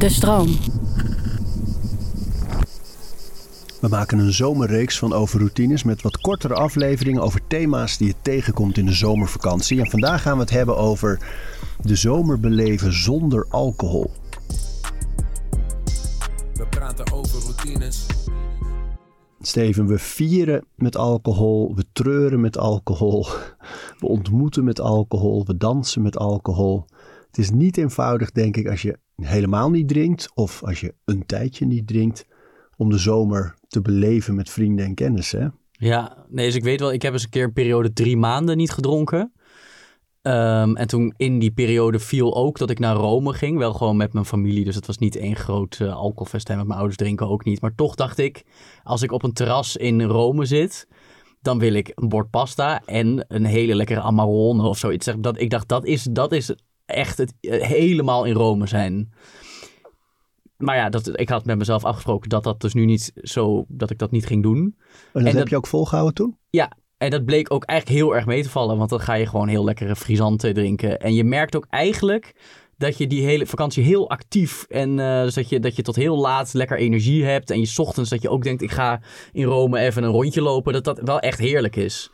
De stroom. We maken een zomerreeks van over routines met wat kortere afleveringen over thema's die je tegenkomt in de zomervakantie. En vandaag gaan we het hebben over de zomer beleven zonder alcohol. We praten over routines. Steven, we vieren met alcohol, we treuren met alcohol, we ontmoeten met alcohol, we dansen met alcohol. Het is niet eenvoudig, denk ik, als je helemaal niet drinkt of als je een tijdje niet drinkt, om de zomer te beleven met vrienden en kennissen. Ja, nee, dus ik weet wel, ik heb eens een keer een periode drie maanden niet gedronken. Ehm, en toen in die periode viel ook dat ik naar Rome ging. Wel gewoon met mijn familie. Dus het was niet één groot uh, alcoholfestijn. Met mijn ouders drinken ook niet. Maar toch dacht ik, als ik op een terras in Rome zit. Dan wil ik een bord pasta en een hele lekkere Amarone of zoiets. Dat, ik dacht, dat is, dat is echt het eh, helemaal in Rome zijn. Maar ja, dat, ik had met mezelf afgesproken dat dat dus nu niet zo, dat ik dat niet ging doen. En dat heb je ook volgehouden toen? Ja, en dat bleek ook eigenlijk heel erg mee te vallen, want dan ga je gewoon heel lekkere frisanten drinken. En je merkt ook eigenlijk dat je die hele vakantie heel actief en uh, dus dat, je, dat je tot heel laat lekker energie hebt. En je ochtends dat je ook denkt, ik ga in Rome even een rondje lopen, dat dat wel echt heerlijk is.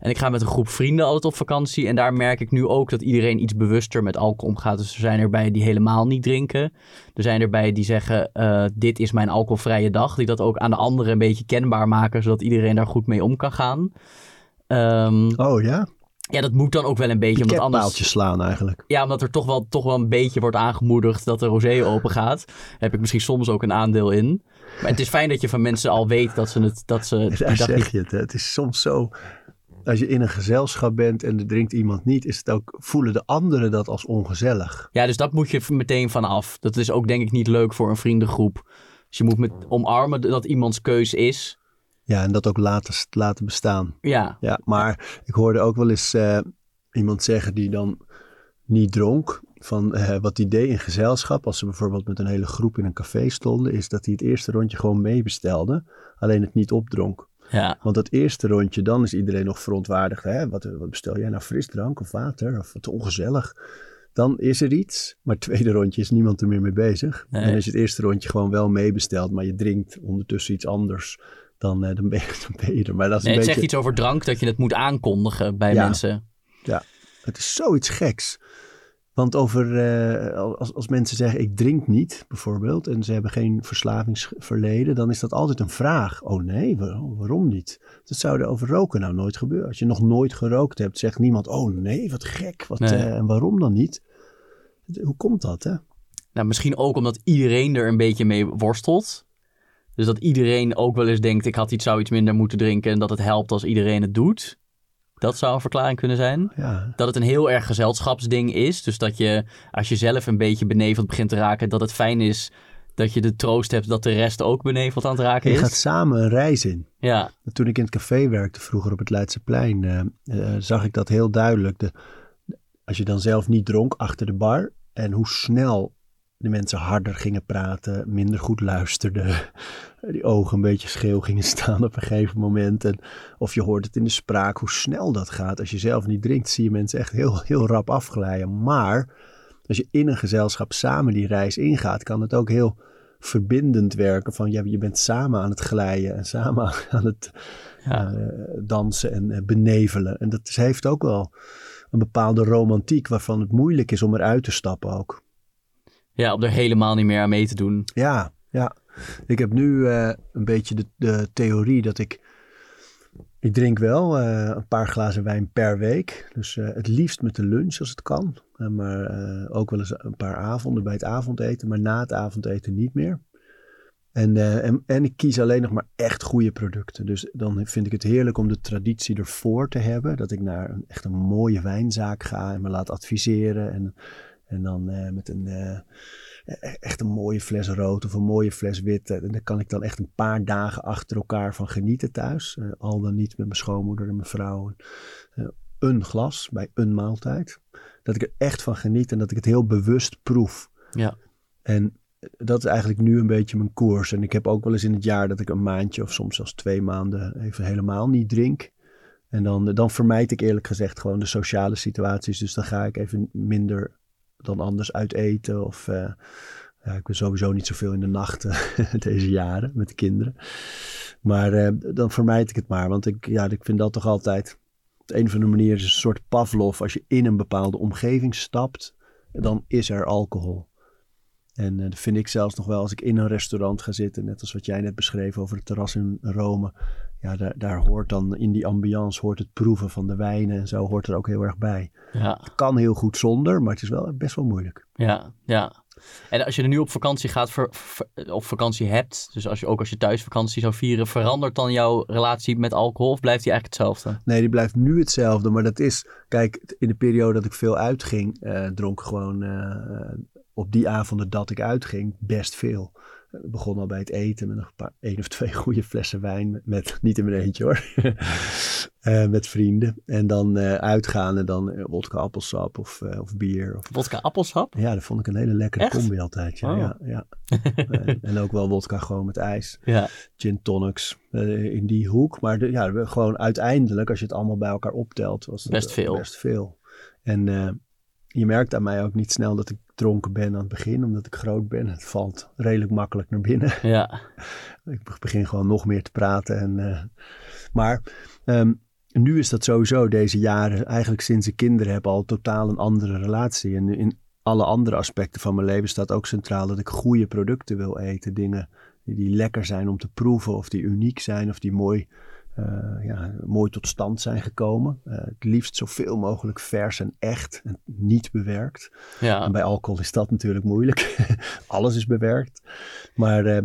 En ik ga met een groep vrienden altijd op vakantie. En daar merk ik nu ook dat iedereen iets bewuster met alcohol omgaat. Dus er zijn erbij die helemaal niet drinken. Er zijn erbij die zeggen, uh, dit is mijn alcoholvrije dag. Die dat ook aan de anderen een beetje kenbaar maken. Zodat iedereen daar goed mee om kan gaan. Um, oh ja? Ja, dat moet dan ook wel een beetje. Omdat anders slaan eigenlijk. Ja, omdat er toch wel, toch wel een beetje wordt aangemoedigd dat de rosé open gaat. heb ik misschien soms ook een aandeel in. Maar het is fijn dat je van mensen al weet dat ze het. Dat ze Daar zeg je het. Hè? Het is soms zo als je in een gezelschap bent en er drinkt iemand niet, is het ook, voelen de anderen dat als ongezellig. Ja, dus dat moet je meteen vanaf. Dat is ook denk ik niet leuk voor een vriendengroep. Dus je moet met omarmen dat iemands keus is. Ja, en dat ook laten, laten bestaan. Ja. ja. Maar ik hoorde ook wel eens uh, iemand zeggen die dan niet dronk. Van uh, wat die deed in gezelschap, als ze bijvoorbeeld met een hele groep in een café stonden, is dat hij het eerste rondje gewoon meebestelde, alleen het niet opdronk. Ja. Want dat eerste rondje, dan is iedereen nog verontwaardigd. Hè? Wat, wat bestel jij nou, frisdrank of water? Of wat ongezellig. Dan is er iets, maar het tweede rondje is niemand er meer mee bezig. En als je het eerste rondje gewoon wel meebestelt, maar je drinkt ondertussen iets anders, dan, eh, dan, ben, je, dan ben je er. Maar dat is nee, een het beetje... zegt iets over drank, dat je het moet aankondigen bij ja. mensen. Ja, het is zoiets geks. Want over, uh, als, als mensen zeggen ik drink niet, bijvoorbeeld, en ze hebben geen verslavingsverleden, dan is dat altijd een vraag. Oh nee, waarom, waarom niet? Dat zou er over roken nou nooit gebeuren. Als je nog nooit gerookt hebt, zegt niemand, oh nee, wat gek, wat, nee. uh, en waarom dan niet? Hoe komt dat, hè? Nou, misschien ook omdat iedereen er een beetje mee worstelt. Dus dat iedereen ook wel eens denkt, ik had iets, zou iets minder moeten drinken en dat het helpt als iedereen het doet. Dat zou een verklaring kunnen zijn. Ja. Dat het een heel erg gezelschapsding is. Dus dat je, als je zelf een beetje beneveld begint te raken, dat het fijn is dat je de troost hebt dat de rest ook beneveld aan het raken is. Je gaat samen een reis in. Ja. Toen ik in het café werkte vroeger op het Leidseplein, uh, uh, zag ik dat heel duidelijk. De, als je dan zelf niet dronk achter de bar en hoe snel de mensen harder gingen praten, minder goed luisterden, die ogen een beetje scheel gingen staan op een gegeven moment. En of je hoort het in de spraak, hoe snel dat gaat. Als je zelf niet drinkt, zie je mensen echt heel, heel rap afglijden. Maar als je in een gezelschap samen die reis ingaat, kan het ook heel verbindend werken. Van ja, je bent samen aan het glijden en samen aan het ja. uh, dansen en uh, benevelen. En dat heeft ook wel een bepaalde romantiek waarvan het moeilijk is om eruit te stappen ook. Ja, om er helemaal niet meer aan mee te doen. Ja, ja. Ik heb nu uh, een beetje de, de, theorie dat ik. Ik drink wel uh, een paar glazen wijn per week. Dus uh, het liefst met de lunch als het kan. maar ook wel eens een paar avonden bij het avondeten. Maar na het avondeten niet meer. En, en, en, ik kies alleen nog maar echt goede producten. Dus dan vind ik het heerlijk om de traditie ervoor te hebben. Dat ik naar een, echt een mooie wijnzaak ga en me laat adviseren. En en dan uh, met een, uh, echt een mooie fles rood of een mooie fles wit. En daar kan ik dan echt een paar dagen achter elkaar van genieten thuis. Uh, al dan niet met mijn schoonmoeder en mijn vrouw. een glas bij een maaltijd. Dat ik er echt van geniet en dat ik het heel bewust proef. Ja. En dat is eigenlijk nu een beetje mijn koers. En ik heb ook wel eens in het jaar dat ik een maandje of soms zelfs twee maanden even helemaal niet drink. En dan, dan vermijd ik eerlijk gezegd gewoon de sociale situaties. Dus dan ga ik even minder dan anders uit eten of uh, Ja, ik ben sowieso niet zoveel in de nacht eh, deze jaren met de kinderen. Maar eh, dan vermijd ik het maar. Want ik, ja, ik vind dat toch altijd... Op een of andere manier is een soort Pavlov. Als je in een bepaalde omgeving stapt, dan is er alcohol. En eh, dat vind ik zelfs nog wel als ik in een restaurant ga zitten. Net als wat jij net beschreef over het terras in Rome. Ja, daar, daar hoort dan in die ambiance hoort het proeven van de wijnen en zo hoort er ook heel erg bij. Ja, Het kan heel goed zonder, maar het is wel best wel moeilijk. ja, ja. En als je er nu op vakantie gaat, ver, ver- op vakantie hebt, dus als je, ook als je thuis vakantie zou vieren, verandert dan jouw relatie met alcohol of blijft die eigenlijk hetzelfde? Nee, die blijft nu hetzelfde. Maar dat is, kijk, in de periode dat ik veel uitging, eh, dronk ik gewoon eh, op die avonden dat ik uitging best veel. Ik begon al bij het eten met nog een paar, één of twee goede flessen wijn. Met, met- niet in mijn eentje hoor. Eh, met vrienden. En dan eh, uitgaan en dan eh, wodka appelsap of, of bier. Of, Wodka appelsap? ja, dat vond ik een hele lekkere Echt? combi altijd. Ja, Oh. ja, ja. en, ook wel wodka gewoon met ijs Ja, gin tonics in die hoek. Maar de, ja, gewoon uiteindelijk, als je het allemaal bij elkaar optelt, was het Best veel. Best veel. En je merkt aan mij ook niet snel dat ik dronken ben aan het begin, omdat ik groot ben. Het valt redelijk makkelijk naar binnen. ja, ik begin gewoon nog meer te praten. En, eh, maar ehm, nu is dat sowieso deze jaren, eigenlijk sinds ik kinderen heb, al totaal een andere relatie. En in alle andere aspecten van mijn leven staat ook centraal dat ik goede producten wil eten. Dingen die, die lekker zijn om te proeven, of die uniek zijn, of die mooi, eh, ja, mooi tot stand zijn gekomen. Eh, het liefst zoveel mogelijk vers en echt en niet bewerkt. En ja. bij alcohol is dat natuurlijk moeilijk. Alles is bewerkt. Maar eh,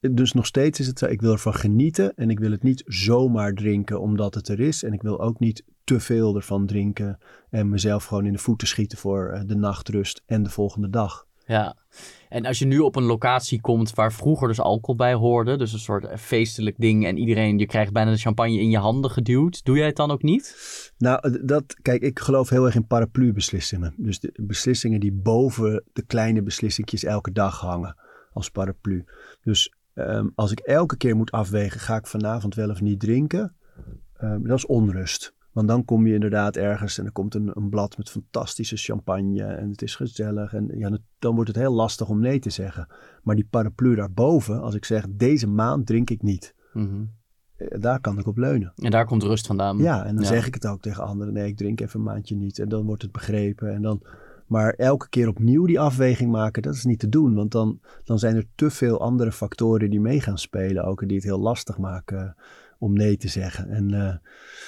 dus nog steeds is het zo, ik wil ervan genieten en ik wil het niet zomaar drinken omdat het er is. En ik wil ook niet te veel ervan drinken en mezelf gewoon in de voeten schieten voor de nachtrust en de volgende dag. Ja, en als je nu op een locatie komt waar vroeger dus alcohol bij hoorde, dus een soort feestelijk ding en iedereen, je krijgt bijna de champagne in je handen geduwd, doe jij het dan ook niet? Nou, dat, kijk, ik geloof heel erg in paraplu-beslissingen. Dus de beslissingen die boven de kleine beslissingjes elke dag hangen als paraplu. Dus ehm, als ik elke keer moet afwegen, ga ik vanavond wel of niet drinken? Ehm, dat is onrust. Want dan kom je inderdaad ergens en er komt een, een blad met fantastische champagne en het is gezellig. En ja, dan wordt het heel lastig om nee te zeggen. Maar die paraplu daarboven, als ik zeg deze maand drink ik niet, Mhm. eh, daar kan ik op leunen. En daar komt rust vandaan. Ja, en dan Ja. zeg ik het ook tegen anderen. Nee, ik drink even een maandje niet. En dan wordt het begrepen. En dan, maar elke keer opnieuw die afweging maken, dat is niet te doen. Want dan, dan zijn er te veel andere factoren die mee gaan spelen. Ook en die het heel lastig maken om nee te zeggen. En eh,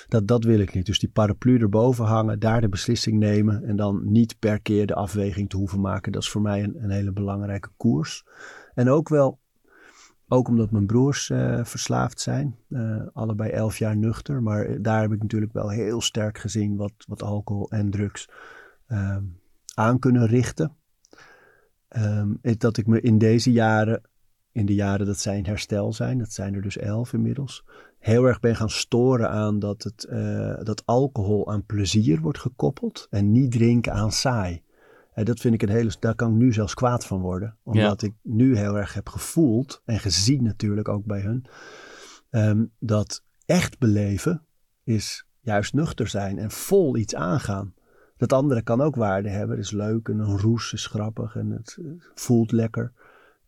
dat, dat wil ik niet. Dus die paraplu erboven hangen, daar de beslissing nemen. En dan niet per keer de afweging te hoeven maken. Dat is voor mij een, een hele belangrijke koers. En ook wel ook omdat mijn broers eh, verslaafd zijn. Eh, allebei elf jaar nuchter. Maar daar heb ik natuurlijk wel heel sterk gezien wat, wat alcohol en drugs ehm, aan kunnen richten. Ehm, dat ik me in deze jaren, in de jaren dat zij in herstel zijn, dat zijn er dus elf inmiddels, heel erg ben gaan storen aan dat, het, eh, dat alcohol aan plezier wordt gekoppeld en niet drinken aan saai. En dat vind ik een hele, daar kan ik nu zelfs kwaad van worden. Omdat ik nu heel erg heb gevoeld en gezien natuurlijk ook bij hun. ehm, dat echt beleven is juist nuchter zijn en vol iets aangaan. Dat andere kan ook waarde hebben. Het is leuk en een roes is grappig en het eh, voelt lekker.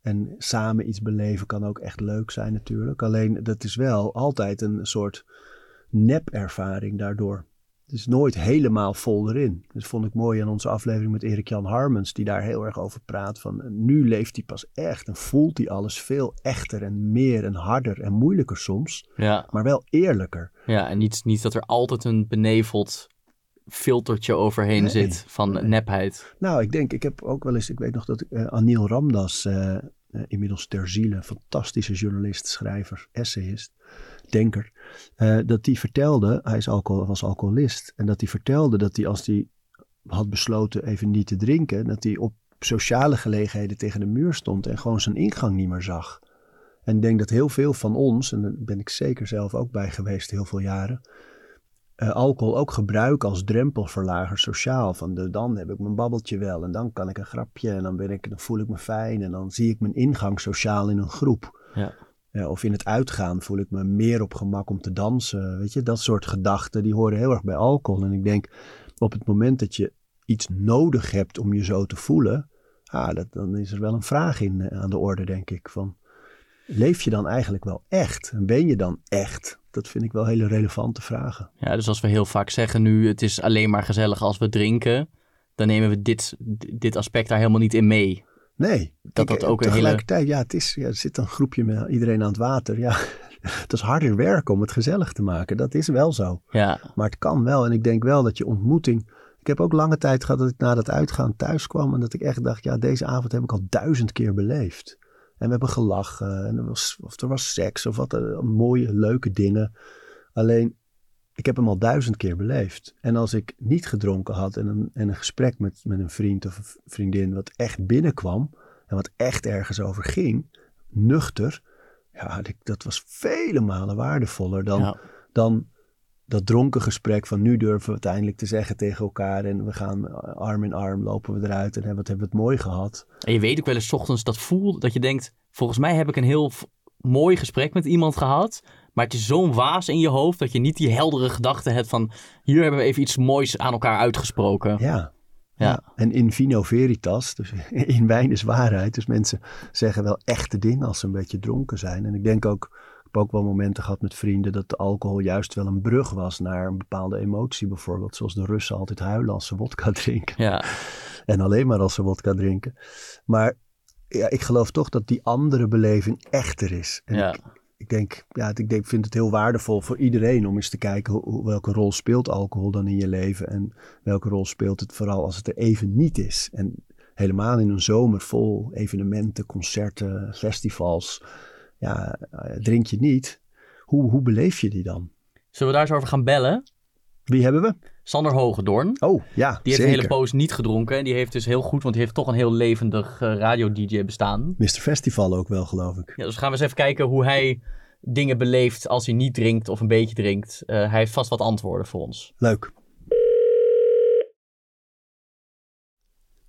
En samen iets beleven kan ook echt leuk zijn natuurlijk. Alleen dat is wel altijd een soort nep-ervaring daardoor. Het is nooit helemaal vol erin. Dat vond ik mooi aan onze aflevering met Erik-Jan Harmens, die daar heel erg over praat. Van nu leeft hij pas echt en voelt hij alles veel echter en meer en harder en moeilijker soms, Ja, maar wel eerlijker. ja en niet, niet dat er altijd een beneveld filtertje overheen Nee, zit van nee. nepheid. Nou, ik denk, ik heb ook wel eens, ik weet nog dat eh, Anil Ramdas, eh, eh, inmiddels ter ziele, fantastische journalist, schrijver, essayist, denker, dat die vertelde, hij is alcohol, was alcoholist, en dat hij vertelde dat hij als hij had besloten even niet te drinken, dat hij op sociale gelegenheden tegen de muur stond en gewoon zijn ingang niet meer zag. En ik denk dat heel veel van ons, en daar ben ik zeker zelf ook bij geweest heel veel jaren, eh, alcohol ook gebruiken als drempelverlager sociaal. Van de, dan heb ik mijn babbeltje wel en dan kan ik een grapje en dan, ben ik, dan voel ik me fijn en dan zie ik mijn ingang sociaal in een groep. Ja. Ja, of in het uitgaan voel ik me meer op gemak om te dansen. Weet je, dat soort gedachten die horen heel erg bij alcohol. En ik denk op het moment dat je iets nodig hebt om je zo te voelen, ah, dat, dan is er wel een vraag in eh, aan de orde, denk ik. Van, leef je dan eigenlijk wel echt? En ben je dan echt? Dat vind ik wel hele relevante vragen. Ja, dus als we heel vaak zeggen nu, het is alleen maar gezellig als we drinken, dan nemen we dit, dit aspect daar helemaal niet in mee. Nee. Dat dat ook een hele- tegelijkertijd, ja, het is, ja, er zit een groepje met iedereen aan het water. Ja, het is harder werken om het gezellig te maken. Dat is wel zo. Ja, Maar het kan wel. En ik denk wel dat je ontmoeting. Ik heb ook lange tijd gehad dat ik na dat uitgaan thuis kwam. En dat ik echt dacht, ja, deze avond heb ik al duizend keer beleefd. En we hebben gelachen. En er was, of er was seks. Of wat er, mooie, leuke dingen. Alleen, ik heb hem al duizend keer beleefd. En als ik niet gedronken had en een, en een gesprek met, met een vriend of een vriendin. wat echt binnenkwam. en wat echt ergens over ging. nuchter. Ja, dat was vele malen waardevoller dan ja. dan dat dronken gesprek van nu durven we het eindelijk te zeggen tegen elkaar en we gaan arm in arm lopen we eruit en wat hebben we het mooi gehad. En je weet ook wel eens 's ochtends dat voelt dat je denkt, volgens mij heb ik een heel mooi gesprek met iemand gehad. Maar het is zo'n waas in je hoofd dat je niet die heldere gedachte hebt van, hier hebben we even iets moois aan elkaar uitgesproken. Ja. Ja. En in vino veritas, dus in wijn is waarheid. Dus mensen zeggen wel echte dingen als ze een beetje dronken zijn. En ik denk ook, heb ook wel momenten gehad met vrienden dat de alcohol juist wel een brug was naar een bepaalde emotie bijvoorbeeld. Zoals de Russen altijd huilen als ze wodka drinken. Ja, En alleen maar als ze wodka drinken. Maar ja, ik geloof toch dat die andere beleving echter is. En ja. ik, ik denk, ja, ik denk, vind het heel waardevol voor iedereen om eens te kijken hoe, hoe- welke rol speelt alcohol dan in je leven. En welke rol speelt het vooral als het er even niet is. En helemaal in een zomer vol evenementen, concerten, festivals. Ja, eh, drink je niet. Hoe, hoe beleef je die dan? Zullen we daar eens over gaan bellen? Wie hebben we? Sander Hogedoorn. Oh, ja, Die heeft zeker. een hele poos niet gedronken. En die heeft dus heel goed, want die heeft toch een heel levendig eh, radio-dj bestaan. Mr. Festival ook wel, geloof ik. Ja, dus gaan we eens even kijken hoe hij dingen beleeft als hij niet drinkt of een beetje drinkt. Eh, hij heeft vast wat antwoorden voor ons. Leuk.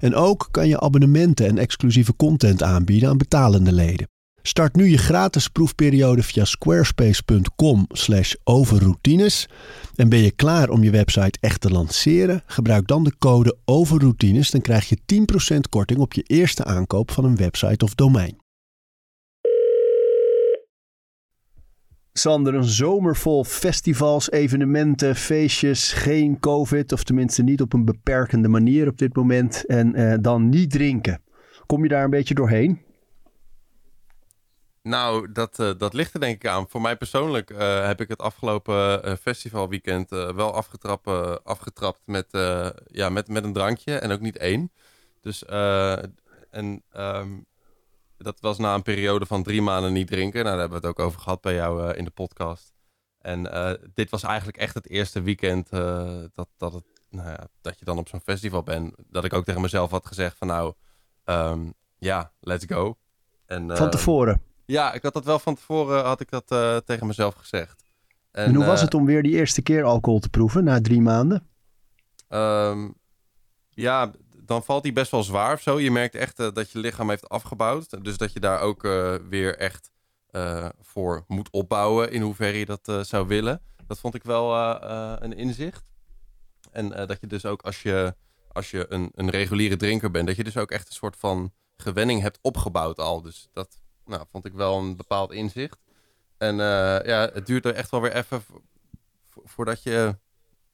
En ook kan je abonnementen en exclusieve content aanbieden aan betalende leden. Start nu je gratis proefperiode via squarespace.com/overroutines. En ben je klaar om je website echt te lanceren? Gebruik dan de code overroutines, dan krijg je 10% korting op je eerste aankoop van een website of domein. Sander, een zomer vol festivals, evenementen, feestjes, geen covid, of tenminste niet op een beperkende manier op dit moment. En eh, dan niet drinken. Kom je daar een beetje doorheen? Nou, dat, eh, dat ligt er denk ik aan. Voor mij persoonlijk eh, heb ik het afgelopen festivalweekend wel afgetrapt, afgetrapt met, ja, met, met een drankje en ook niet één. Dus en, ehm, dat was na een periode van drie maanden niet drinken. Nou, daar hebben we het ook over gehad bij jou eh, in de podcast. En eh, dit was eigenlijk echt het eerste weekend eh, dat, dat, het, nou ja, dat je dan op zo'n festival bent. Dat ik ook tegen mezelf had gezegd van nou, ehm, ja, let's go. En, Van ehm, tevoren. ja, ik had dat wel van tevoren had ik dat tegen mezelf gezegd. En, hoe was het om weer die eerste keer alcohol te proeven na drie maanden? ehm, ja, dan valt die best wel zwaar of zo. Je merkt echt eh, dat je lichaam heeft afgebouwd. Dus dat je daar ook eh, weer echt eh, voor moet opbouwen in hoeverre je dat zou willen. Dat vond ik wel een inzicht. En dat je dus ook als je, als je een, een reguliere drinker bent, dat je dus ook echt een soort van gewenning hebt opgebouwd al. Dus dat nou, vond ik wel een bepaald inzicht. En ja, het duurt er echt wel weer even vo- vo- voordat je,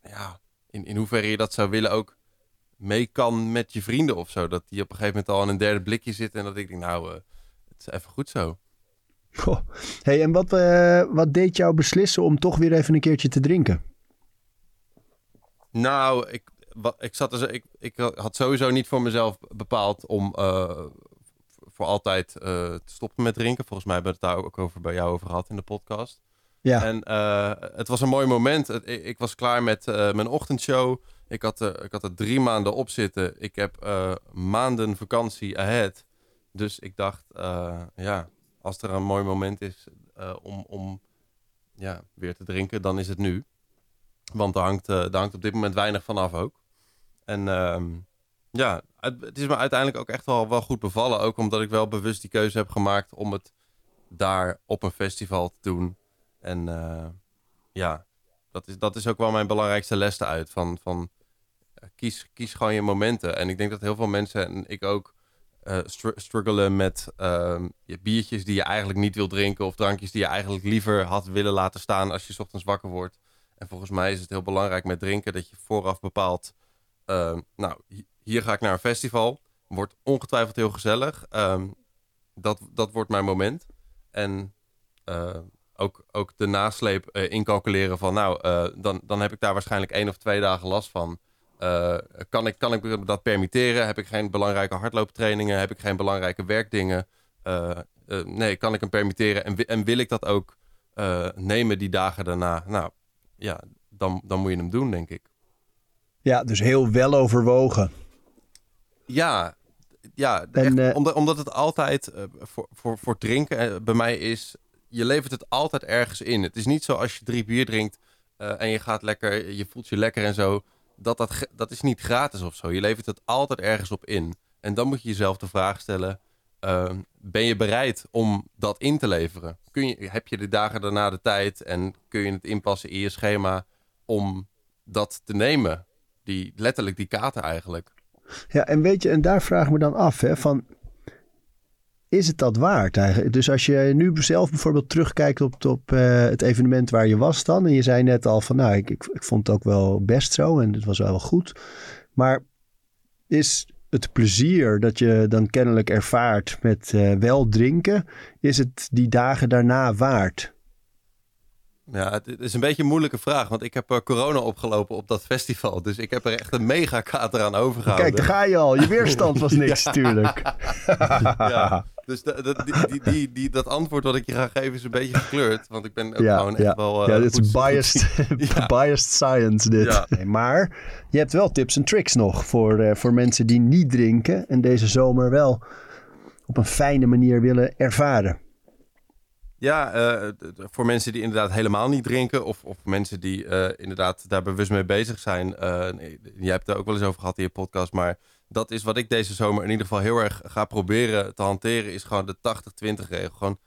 ja, in, in hoeverre je dat zou willen ook mee kan met je vrienden of zo. Dat die op een gegeven moment al in een derde blikje zitten en dat ik denk, nou, eh, het is even goed zo. Goh. Hey, en wat, eh, wat deed jou beslissen om toch weer even een keertje te drinken? Nou, ik, wat, ik, zat dus, ik, ik had sowieso niet voor mezelf bepaald om eh, voor altijd te stoppen met drinken. Volgens mij hebben we het daar ook over bij jou over gehad in de podcast. Ja, En het was een mooi moment. Ik, ik was klaar met mijn ochtendshow. Ik had, er, ik had er drie maanden op zitten. Ik heb eh, maanden vakantie ahead. Dus ik dacht, eh, ja, als er een mooi moment is eh, om, om ja, weer te drinken, dan is het nu. Want daar hangt, eh, daar hangt op dit moment weinig van af ook. En ehm, ja, het, het is me uiteindelijk ook echt wel, wel goed bevallen. Ook omdat ik wel bewust die keuze heb gemaakt om het daar op een festival te doen. En eh, ja, dat is, dat is ook wel mijn belangrijkste les eruit. Van, van eh, kies, kies gewoon je momenten. En ik denk dat heel veel mensen, en ik ook, eh, str- struggelen met ehm, je biertjes die je eigenlijk niet wil drinken. Of drankjes die je eigenlijk liever had willen laten staan als je ochtends wakker wordt. En volgens mij is het heel belangrijk met drinken dat je vooraf bepaalt. ehm, nou, hi- hier ga ik naar een festival. Wordt ongetwijfeld heel gezellig. Ehm, dat, dat wordt mijn moment. En eh, ook, ook de nasleep eh, incalculeren van, nou, eh, dan, dan heb ik daar waarschijnlijk één of twee dagen last van. Eh, kan, ik, kan ik dat permitteren? Heb ik geen belangrijke hardlooptrainingen? Heb ik geen belangrijke werkdingen? Nee, kan ik hem permitteren? En, en wil ik dat ook nemen die dagen daarna? Nou, ja, dan, dan moet je hem doen, denk ik. Ja, dus heel wel overwogen. Ja, ja En, omdat, omdat het altijd voor, voor, voor drinken bij mij is, je levert het altijd ergens in. Het is niet zo als je drie bier drinkt eh, en je gaat lekker, je voelt je lekker en zo. Dat, dat, dat is niet gratis of zo. Je levert het altijd ergens op in. En dan moet je jezelf de vraag stellen, eh, ben je bereid om dat in te leveren? Kun je, heb je de dagen daarna de tijd en kun je het inpassen in je schema om dat te nemen? Die, letterlijk die kater eigenlijk. Ja, en weet je, en daar vraag ik me dan af, hè, van... Is het dat waard eigenlijk? Dus als je nu zelf bijvoorbeeld terugkijkt op, op eh, het evenement waar je was dan... en je zei net al van, nou, ik, ik, ik vond het ook wel best zo en het was wel goed. Maar is het plezier dat je dan kennelijk ervaart met eh, wel drinken... is het die dagen daarna waard? Ja, het het is een beetje een moeilijke vraag, want ik heb eh, corona opgelopen op dat festival. Dus ik heb er echt een mega kater aan overgehouden. Kijk, daar ga je al. Je weerstand was niks natuurlijk. Ja, dus de, de- die, die, die, die, dat antwoord wat ik je ga geven is een beetje gekleurd. Want ik ben ook Ja, gewoon ja. echt wel... eh, ja, dit is biased, biased science dit. Ja. Nee, maar je hebt wel tips en tricks nog voor, eh, voor mensen die niet drinken en deze zomer wel op een fijne manier willen ervaren. Ja, eh, voor mensen die inderdaad helemaal niet drinken... of, of mensen die eh, inderdaad daar bewust mee bezig zijn. eh nee, jij hebt het er ook wel eens over gehad in je podcast... maar dat is wat ik deze zomer in ieder geval heel erg ga proberen te hanteren... is gewoon de 80-20 regel. Gewoon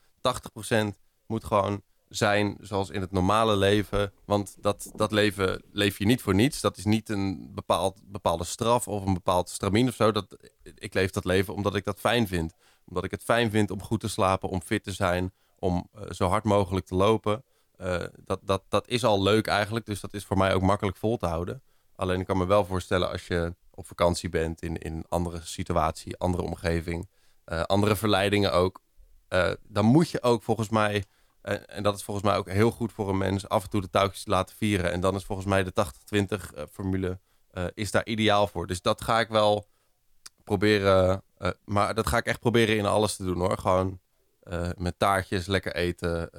80% moet gewoon zijn zoals in het normale leven. Want dat, dat leven leef je niet voor niets. Dat is niet een bepaald, bepaalde straf of een bepaald stramien of zo. Dat, ik leef dat leven omdat ik dat fijn vind. Omdat ik het fijn vind om goed te slapen, om fit te zijn om eh, zo hard mogelijk te lopen. Eh, dat, dat, dat is al leuk eigenlijk, dus dat is voor mij ook makkelijk vol te houden. Alleen ik kan me wel voorstellen als je op vakantie bent in, een andere situatie, andere omgeving, eh, andere verleidingen ook. eh, dan moet je ook volgens mij, eh, en dat is volgens mij ook heel goed voor een mens, af en toe de touwtjes laten vieren. En dan is volgens mij de 80-20 eh, formule is daar ideaal voor. Dus dat ga ik wel proberen, maar dat ga ik echt proberen in alles te doen hoor. Gewoon met taartjes, lekker eten,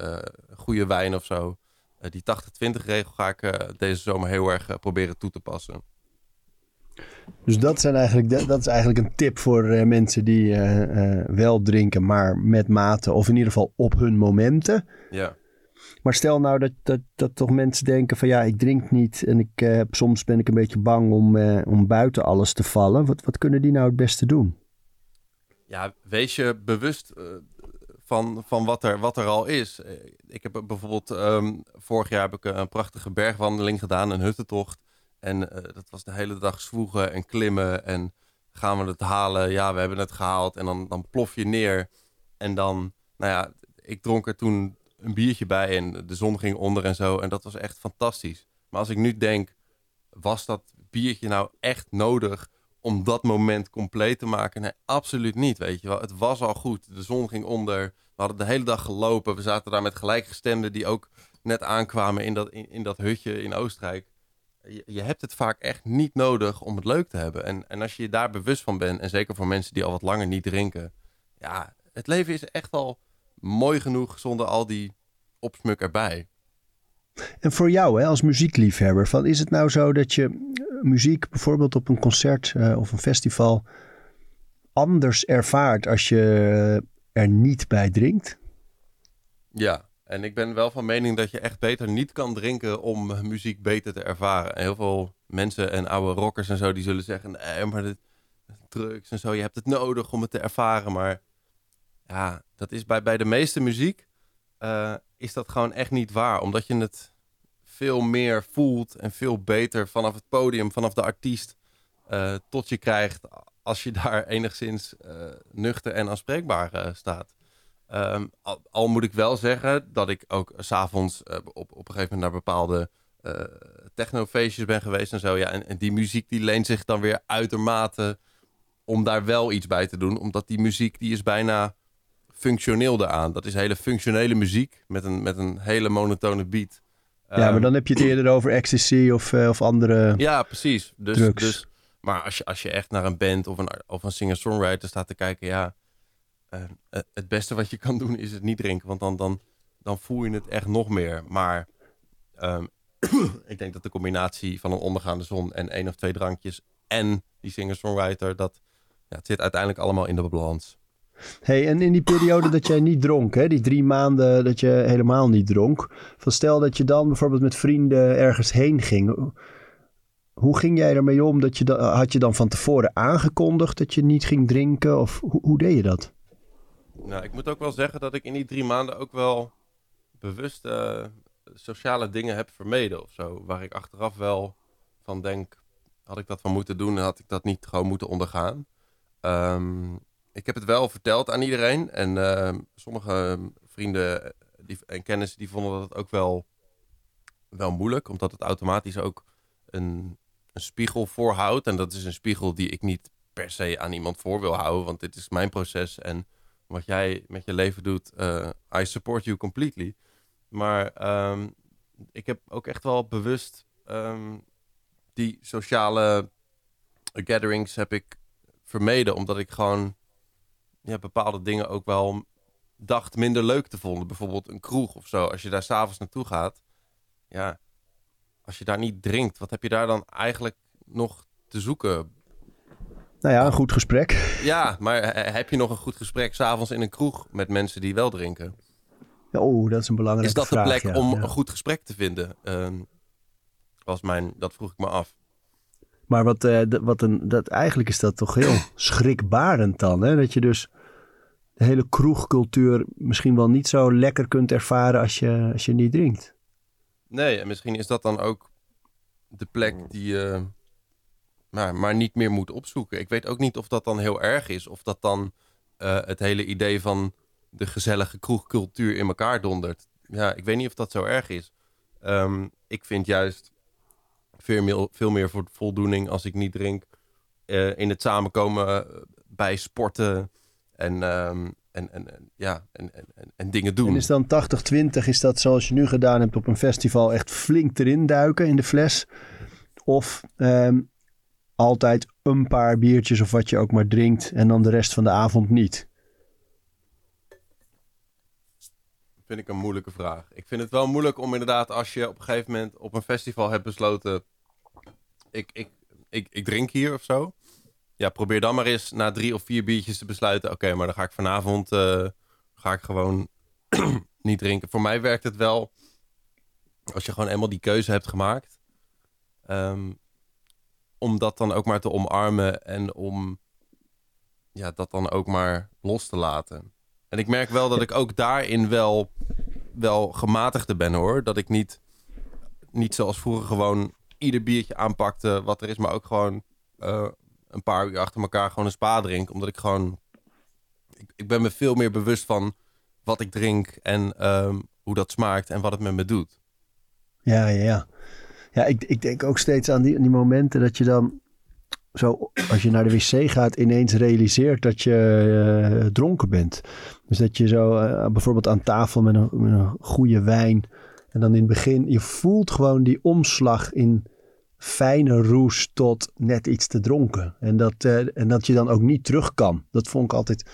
goede wijn of zo. Die 80-20 regel ga ik deze zomer heel erg proberen toe te passen. Dus dat, zijn eigenlijk, dat, is eigenlijk een tip voor eh, mensen die eh, eh, wel drinken, maar met mate of in ieder geval op hun momenten. Ja. Maar stel nou dat, dat, dat toch mensen denken van ja, ik drink niet en ik, soms ben ik een beetje bang om, om buiten alles te vallen. Wat, wat kunnen die nou het beste doen? ja, wees je bewust van, van wat, er, wat er al is. Ik heb bijvoorbeeld, ehm, vorig jaar heb ik een prachtige bergwandeling gedaan, een huttentocht. En eh, dat was de hele dag zwoegen en klimmen en gaan we het halen? Ja, we hebben het gehaald. En dan, dan plof je neer. En dan, nou ja, ik dronk er toen een biertje bij en de zon ging onder en zo. En dat was echt fantastisch. Maar als ik nu denk, was dat biertje nou echt nodig om dat moment compleet te maken? Nee, absoluut niet, weet je wel. Het was al goed. De zon ging onder. We hadden de hele dag gelopen. We zaten daar met gelijkgestemden die ook net aankwamen in dat, in, in dat hutje in Oostenrijk. Je, je hebt het vaak echt niet nodig om het leuk te hebben. En, en als je je daar bewust van bent, en zeker voor mensen die al wat langer niet drinken. Ja, het leven is echt al mooi genoeg zonder al die opsmuk erbij. En voor jou hè, als muziekliefhebber, van, is het nou zo dat je muziek bijvoorbeeld op een concert uh, of een festival anders ervaart als je er niet bij drinkt? Ja, en ik ben wel van mening dat je echt beter niet kan drinken om muziek beter te ervaren. En heel veel mensen en oude rockers en zo, die zullen zeggen, nee, maar drugs en zo, je hebt het nodig om het te ervaren. Maar ja, dat is bij, bij de meeste muziek, uh, is dat gewoon echt niet waar. Omdat je het veel meer voelt en veel beter vanaf het podium, vanaf de artiest, uh, tot je krijgt als je daar enigszins uh, nuchter en aanspreekbaar staat. Um, al, al, moet ik wel zeggen dat ik ook s'avonds uh, op, op een gegeven moment naar bepaalde uh, technofeestjes ben geweest en zo. Ja, en, en, die muziek die leent zich dan weer uitermate om daar wel iets bij te doen. Omdat die muziek die is bijna functioneel daaraan. Dat is hele functionele muziek met een, met een hele monotone beat. Ja, um, maar ehm, dan heb je het eerder over ecstasy of, uh, of andere Ja, precies. Dus, drugs. dus, maar als je, als je echt naar een band of een, of een singer-songwriter staat te kijken... ja uh, het beste wat je kan doen is het niet drinken. Want dan, dan, dan voel je het echt nog meer. Maar um, ik denk dat de combinatie van een ondergaande zon en één of twee drankjes en die singer-songwriter, dat ja, het zit uiteindelijk allemaal in de balans. Hey, en in die periode dat jij niet dronk, hè, die drie maanden dat je helemaal niet dronk, van stel dat je dan bijvoorbeeld met vrienden ergens heen ging. Hoe ging jij ermee om? Dat je had je dan van tevoren aangekondigd dat je niet ging drinken? Of hoe, hoe deed je dat? Nou, ik moet ook wel zeggen dat ik in die drie maanden ook wel bewust uh, sociale dingen heb vermeden of zo. Waar ik achteraf wel van denk, had ik dat van moeten doen en had ik dat niet gewoon moeten ondergaan. Um, ik heb het wel verteld aan iedereen en uh, sommige vrienden die, en kennissen die vonden dat ook wel, wel moeilijk. Omdat het automatisch ook een, een spiegel voorhoudt. En dat is een spiegel die ik niet per se aan iemand voor wil houden, want dit is mijn proces en wat jij met je leven doet, uh, I support you completely. Maar um, ik heb ook echt wel bewust um, die sociale gatherings heb ik vermeden, omdat ik gewoon ja, bepaalde dingen ook wel dacht minder leuk te vonden. Bijvoorbeeld een kroeg of zo. Als je daar s'avonds naartoe gaat, ja, als je daar niet drinkt, wat heb je daar dan eigenlijk nog te zoeken? Nou ja, een goed gesprek. Ja, maar heb je nog een goed gesprek s'avonds in een kroeg met mensen die wel drinken? Oh, dat is een belangrijke Is dat vraag, de plek ja, om ja. een goed gesprek te vinden? Uh, was mijn, dat vroeg ik me af. Maar wat, uh, wat een, dat, eigenlijk is dat toch heel schrikbarend dan. Hè? Dat je dus de hele kroegcultuur misschien wel niet zo lekker kunt ervaren als je, als je niet drinkt. Nee, en misschien is dat dan ook de plek die uh, maar, maar niet meer moet opzoeken. Ik weet ook niet of dat dan heel erg is. Of dat dan uh, het hele idee van de gezellige kroegcultuur in elkaar dondert. Ja, ik weet niet of dat zo erg is. Um, ik vind juist veel meer, voor voldoening als ik niet drink. Uh, in het samenkomen bij sporten en, um, en, en, en, ja, en, en, en dingen doen. En is dan 80-20, is dat zoals je nu gedaan hebt op een festival echt flink erin duiken in de fles? Of um, altijd een paar biertjes of wat je ook maar drinkt en dan de rest van de avond niet? vind ik een moeilijke vraag. Ik vind het wel moeilijk om inderdaad, als je op een gegeven moment op een festival hebt besloten. Ik, ik, ik, ik drink hier of zo. Ja, probeer dan maar eens na drie of vier biertjes te besluiten. Oké, maar dan ga ik vanavond uh, ga ik gewoon niet drinken. Voor mij werkt het wel als je gewoon eenmaal die keuze hebt gemaakt. Um, om dat dan ook maar te omarmen en om ja, dat dan ook maar los te laten. En ik merk wel dat ik ook daarin wel, wel gematigder ben hoor. Dat ik niet, niet zoals vroeger gewoon ieder biertje aanpakte wat er is, maar ook gewoon uh, een paar uur achter elkaar gewoon een spa drink. Omdat ik gewoon. Ik, ben me veel meer bewust van wat ik drink en um, hoe dat smaakt en wat het met me doet. Ja, ja, ja. Ja, ik, ik denk ook steeds aan die, die momenten dat je dan zo, als je naar de wc gaat, ineens realiseert dat je uh, dronken bent. Dus dat je zo uh, bijvoorbeeld aan tafel met een, een, goede wijn. En dan in het begin, je voelt gewoon die omslag in fijne roes tot net iets te dronken. En dat, uh, en dat je dan ook niet terug kan. Dat vond ik altijd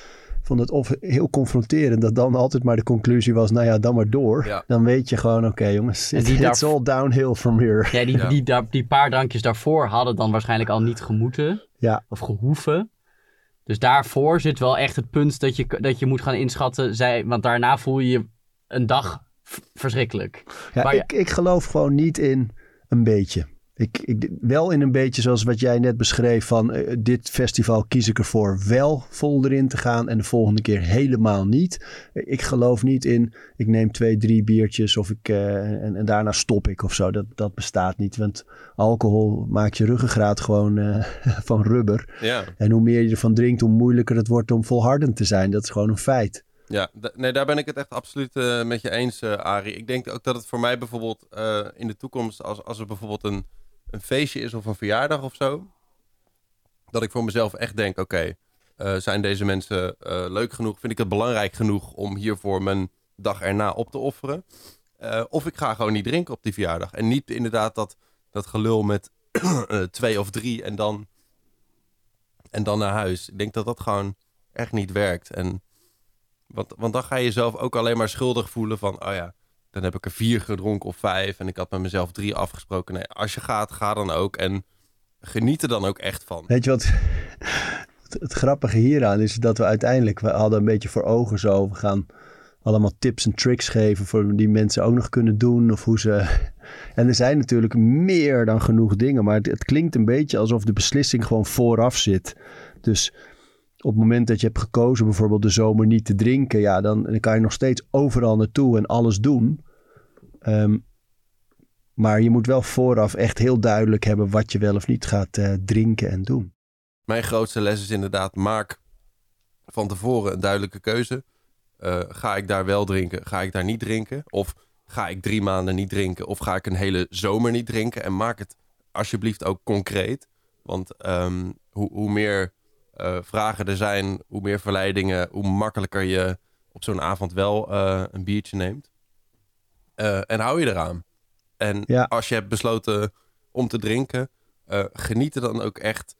vond het of heel confronterend dat dan altijd maar de conclusie was, nou ja, dan maar door. Ja. Dan weet je gewoon, oké jongens, En die it's daar- all downhill from here. Ja, die, Ja. Die, die paar drankjes daarvoor hadden dan waarschijnlijk al niet gemoeten. Ja. Of gehoeven. Dus daarvoor zit wel echt het punt dat je, dat je moet gaan inschatten. Zij, want daarna voel je je een dag verschrikkelijk. Ja, Maar ja- ik, ik geloof gewoon niet in een beetje. Ik, ik, wel in een beetje zoals wat jij net beschreef van eh, dit festival kies ik ervoor wel vol erin te gaan en de volgende keer helemaal niet. Ik geloof niet in ik neem twee, drie biertjes of ik, eh, en, en daarna stop ik of zo. Dat, dat bestaat niet, want alcohol maakt je ruggengraat gewoon eh, van rubber. Ja, En hoe meer je ervan drinkt, hoe moeilijker het wordt om volhardend te zijn. Dat is gewoon een feit. ja nee, daar ben ik het echt absoluut met je eens, eh Arie. Ik denk ook dat het voor mij bijvoorbeeld in de toekomst, als, als er bijvoorbeeld een, een feestje is of een verjaardag of zo, dat ik voor mezelf echt denk, oké, eh, zijn deze mensen eh, leuk genoeg? Vind ik het belangrijk genoeg om hiervoor mijn dag erna op te offeren? Eh, of ik ga gewoon niet drinken op die verjaardag. En niet inderdaad dat, dat gelul met twee of drie en dan, en dan naar huis. Ik denk dat dat gewoon echt niet werkt. En, want, want dan ga je jezelf ook alleen maar schuldig voelen van... oh ja, dan heb ik er vier gedronken of vijf... en ik had met mezelf drie afgesproken. Nee, als je gaat, ga dan ook. En geniet er dan ook echt van. Weet je wat? Het, grappige hieraan is dat we uiteindelijk, we hadden een beetje voor ogen zo, we gaan allemaal tips en tricks geven voor die mensen ook nog kunnen doen of hoe ze. En er zijn natuurlijk meer dan genoeg dingen, maar het, het klinkt een beetje alsof de beslissing gewoon vooraf zit. Dus op het moment dat je hebt gekozen bijvoorbeeld de zomer niet te drinken, ja, dan, dan kan je nog steeds overal naartoe en alles doen. Ehm, maar je moet wel vooraf echt heel duidelijk hebben wat je wel of niet gaat eh, drinken en doen. Mijn grootste les is inderdaad, maak van tevoren een duidelijke keuze. Eh, ga ik daar wel drinken? Ga ik daar niet drinken? Of ga ik drie maanden niet drinken? Of ga ik een hele zomer niet drinken? En maak het alsjeblieft ook concreet. Want ehm, hoe, hoe meer eh, vragen er zijn, hoe meer verleidingen, hoe makkelijker je op zo'n avond wel een biertje neemt. Eh, en hou je eraan. En Ja. als je hebt besloten om te drinken, eh, geniet er dan ook echt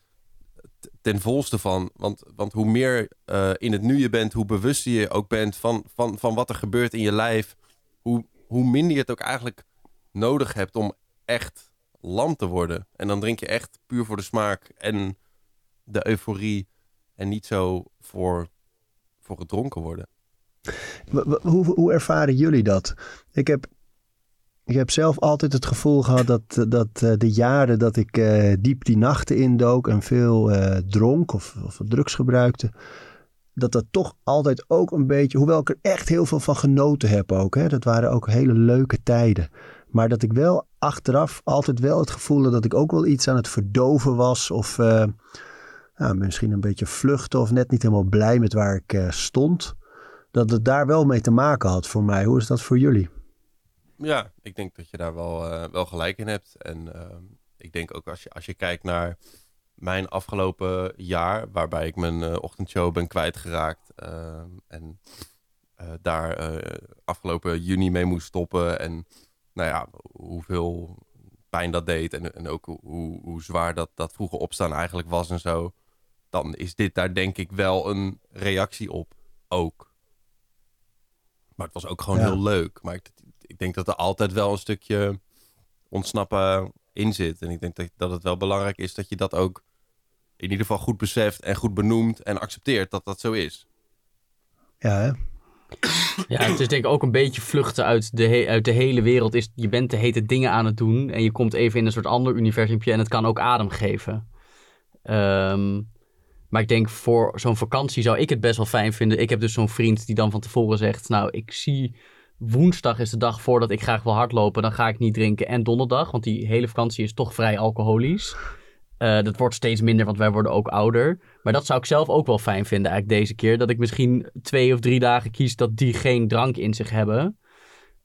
ten volste van. Want, want hoe meer eh, in het nu je bent, hoe bewuster je ook bent van, van, van wat er gebeurt in je lijf. Hoe, hoe minder je het ook eigenlijk nodig hebt om echt lam te worden. En dan drink je echt puur voor de smaak en de euforie. En niet zo voor, voor het dronken worden. Hoe, hoe ervaren jullie dat? Ik heb, ik heb zelf altijd het gevoel gehad dat, dat eh, de jaren dat ik eh, diep die nachten indook en veel eh, dronk of, of drugs gebruikte, dat dat toch altijd ook een beetje, hoewel ik er echt heel veel van genoten heb ook, hè, dat waren ook hele leuke tijden. Maar dat ik wel achteraf altijd wel het gevoel had dat ik ook wel iets aan het verdoven was of ja, misschien een beetje vluchten of net niet helemaal blij met waar ik stond dat het daar wel mee te maken had voor mij. Hoe is dat voor jullie? Ja, ik denk dat je daar wel, eh, wel gelijk in hebt. En ehm, ik denk ook als je, als je kijkt naar mijn afgelopen jaar, waarbij ik mijn eh, ochtendshow ben kwijtgeraakt. ehm, en eh, daar afgelopen juni mee moest stoppen. En nou ja, hoeveel pijn dat deed. En, en ook hoe, hoe zwaar dat, dat vroege opstaan eigenlijk was en zo. Dan is dit daar denk ik wel een reactie op ook. Maar het was ook gewoon Ja. heel leuk. Maar ik, ik denk dat er altijd wel een stukje ontsnappen in zit. En ik denk dat, dat het wel belangrijk is dat je dat ook in ieder geval goed beseft en goed benoemt en accepteert dat dat zo is. Ja, hè? Ja, het is denk ik ook een beetje vluchten uit de, uit de hele wereld. Is, je bent de hete dingen aan het doen en je komt even in een soort ander universumpje en het kan ook adem geven. Ehm, maar ik denk voor zo'n vakantie zou ik het best wel fijn vinden. Ik heb dus zo'n vriend die dan van tevoren zegt, nou ik zie woensdag is de dag voordat ik graag wil hardlopen. Dan ga ik niet drinken en donderdag, want die hele vakantie is toch vrij alcoholisch. Eh, dat wordt steeds minder, want wij worden ook ouder. Maar dat zou ik zelf ook wel fijn vinden eigenlijk deze keer. Dat ik misschien twee of drie dagen kies dat die geen drank in zich hebben.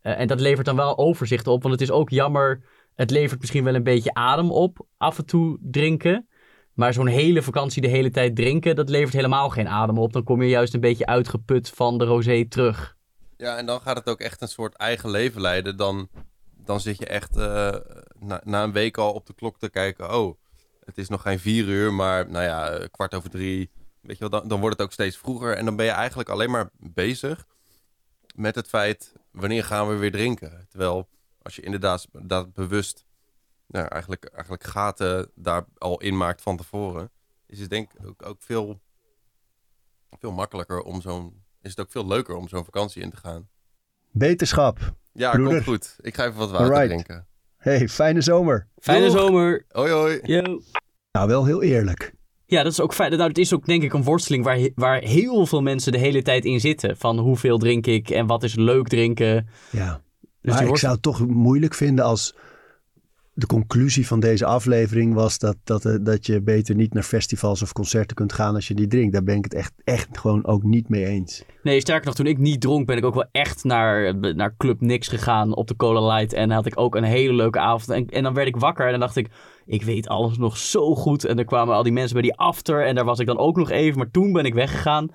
Eh, en dat levert dan wel overzicht op. Want het is ook jammer. Het levert misschien wel een beetje adem op. Af en toe drinken. Maar zo'n hele vakantie de hele tijd drinken. Dat levert helemaal geen adem op. Dan kom je juist een beetje uitgeput van de rosé terug. Ja, en dan gaat het ook echt een soort eigen leven leiden. Dan, dan zit je echt eh, na, na een week al op de klok te kijken. Oh, het is nog geen vier uur, maar nou ja, eh, kwart over drie weet je wel, dan, dan wordt het ook steeds vroeger. En dan ben je eigenlijk alleen maar bezig met het feit, wanneer gaan we weer drinken? Terwijl als je inderdaad, dat bewust nou, eigenlijk, eigenlijk gaten daar al in maakt van tevoren, is het denk ik ook, ook veel, veel makkelijker om zo'n, is het ook veel leuker om zo'n vakantie in te gaan. Beterschap. Ja, Broeder. komt goed. Ik ga even wat water Alright. drinken. Hey, fijne zomer. Fijne Doeg. zomer. Hoi hoi. Yo. Nou, wel heel eerlijk. Ja, dat is ook fijn. Nou, het is ook denk ik een worsteling waar, waar heel veel mensen de hele tijd in zitten. Van hoeveel drink ik en wat is leuk drinken. Ja. Dus maar ik worst- zou het toch moeilijk vinden als de conclusie van deze aflevering was dat, dat, eh, dat je beter niet naar festivals of concerten kunt gaan als je niet drinkt. Daar ben ik het echt, echt gewoon ook niet mee eens. Nee, sterker nog, toen ik niet dronk, ben ik ook wel echt naar, naar Club Nix gegaan op de Cola Light. En had ik ook een hele leuke avond. En, en dan werd ik wakker en dan dacht ik, ik weet alles nog zo goed. En er kwamen al die mensen bij die after en daar was ik dan ook nog even. Maar toen ben ik weggegaan.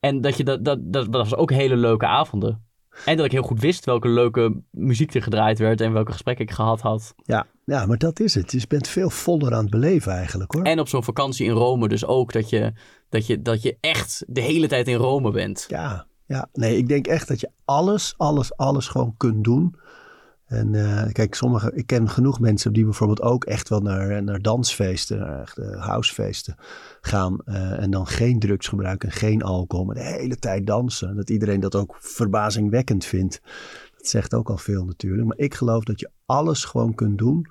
En dat, je, dat, dat, dat was ook hele leuke avonden. En dat ik heel goed wist welke leuke muziek er gedraaid werd en welke gesprekken ik gehad had. Ja, ja maar dat is het. Dus je bent veel voller aan het beleven eigenlijk hoor. En op zo'n vakantie in Rome dus ook dat je, dat, je, dat je echt de hele tijd in Rome bent. Ja, ja, nee, ik denk echt dat je alles, alles, alles gewoon kunt doen. En eh, kijk, sommige, ik ken genoeg mensen die bijvoorbeeld ook echt wel naar, naar dansfeesten, naar echt eh, housefeesten gaan. eh, en dan geen drugs gebruiken en geen alcohol, maar de hele tijd dansen. Dat iedereen dat ook verbazingwekkend vindt. Dat zegt ook al veel natuurlijk. Maar ik geloof dat je alles gewoon kunt doen.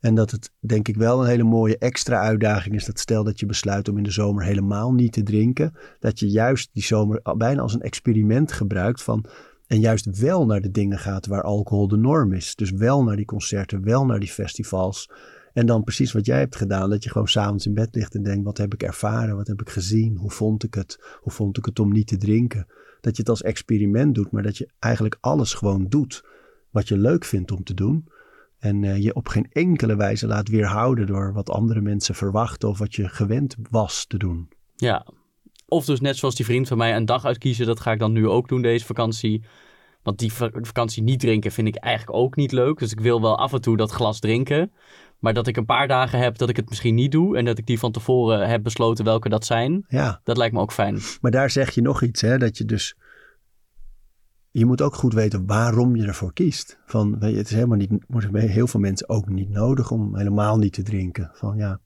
En dat het denk ik wel een hele mooie extra uitdaging is. Dat stel dat je besluit om in de zomer helemaal niet te drinken. Dat je juist die zomer bijna als een experiment gebruikt van. En juist wel naar de dingen gaat waar alcohol de norm is. Dus wel naar die concerten, wel naar die festivals. En dan precies wat jij hebt gedaan. Dat je gewoon s'avonds in bed ligt en denkt: wat heb ik ervaren? Wat heb ik gezien? Hoe vond ik het? Hoe vond ik het om niet te drinken? Dat je het als experiment doet, maar dat je eigenlijk alles gewoon doet wat je leuk vindt om te doen. En eh, je op geen enkele wijze laat weerhouden door wat andere mensen verwachten of wat je gewend was te doen. Ja. Of dus net zoals die vriend van mij een dag uitkiezen. Dat ga ik dan nu ook doen deze vakantie. Want die va- vakantie niet drinken vind ik eigenlijk ook niet leuk. Dus ik wil wel af en toe dat glas drinken. Maar dat ik een paar dagen heb dat ik het misschien niet doe. En dat ik die van tevoren heb besloten welke dat zijn. Ja, Dat lijkt me ook fijn. maar daar zeg je nog iets, hè, dat je dus. Je moet ook goed weten waarom je ervoor kiest. Van, weet je, het is helemaal niet, heel veel mensen ook niet nodig om helemaal niet te drinken. Van ja,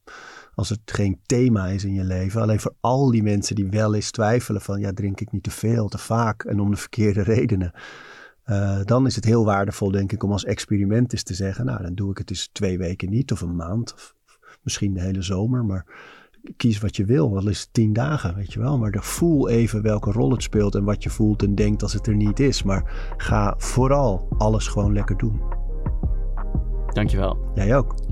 als het geen thema is in je leven. Alleen voor al die mensen die wel eens twijfelen van ja, drink ik niet te veel, te vaak en om de verkeerde redenen. Eh, dan is het heel waardevol, denk ik, om als experiment eens te zeggen: Nou, dan doe ik het eens twee weken niet, of een maand, of misschien de hele zomer. Maar kies wat je wil, wel eens tien dagen, weet je wel. Maar voel even welke rol het speelt en wat je voelt en denkt als het er niet is. Maar ga vooral alles gewoon lekker doen. Dankjewel. Jij ook.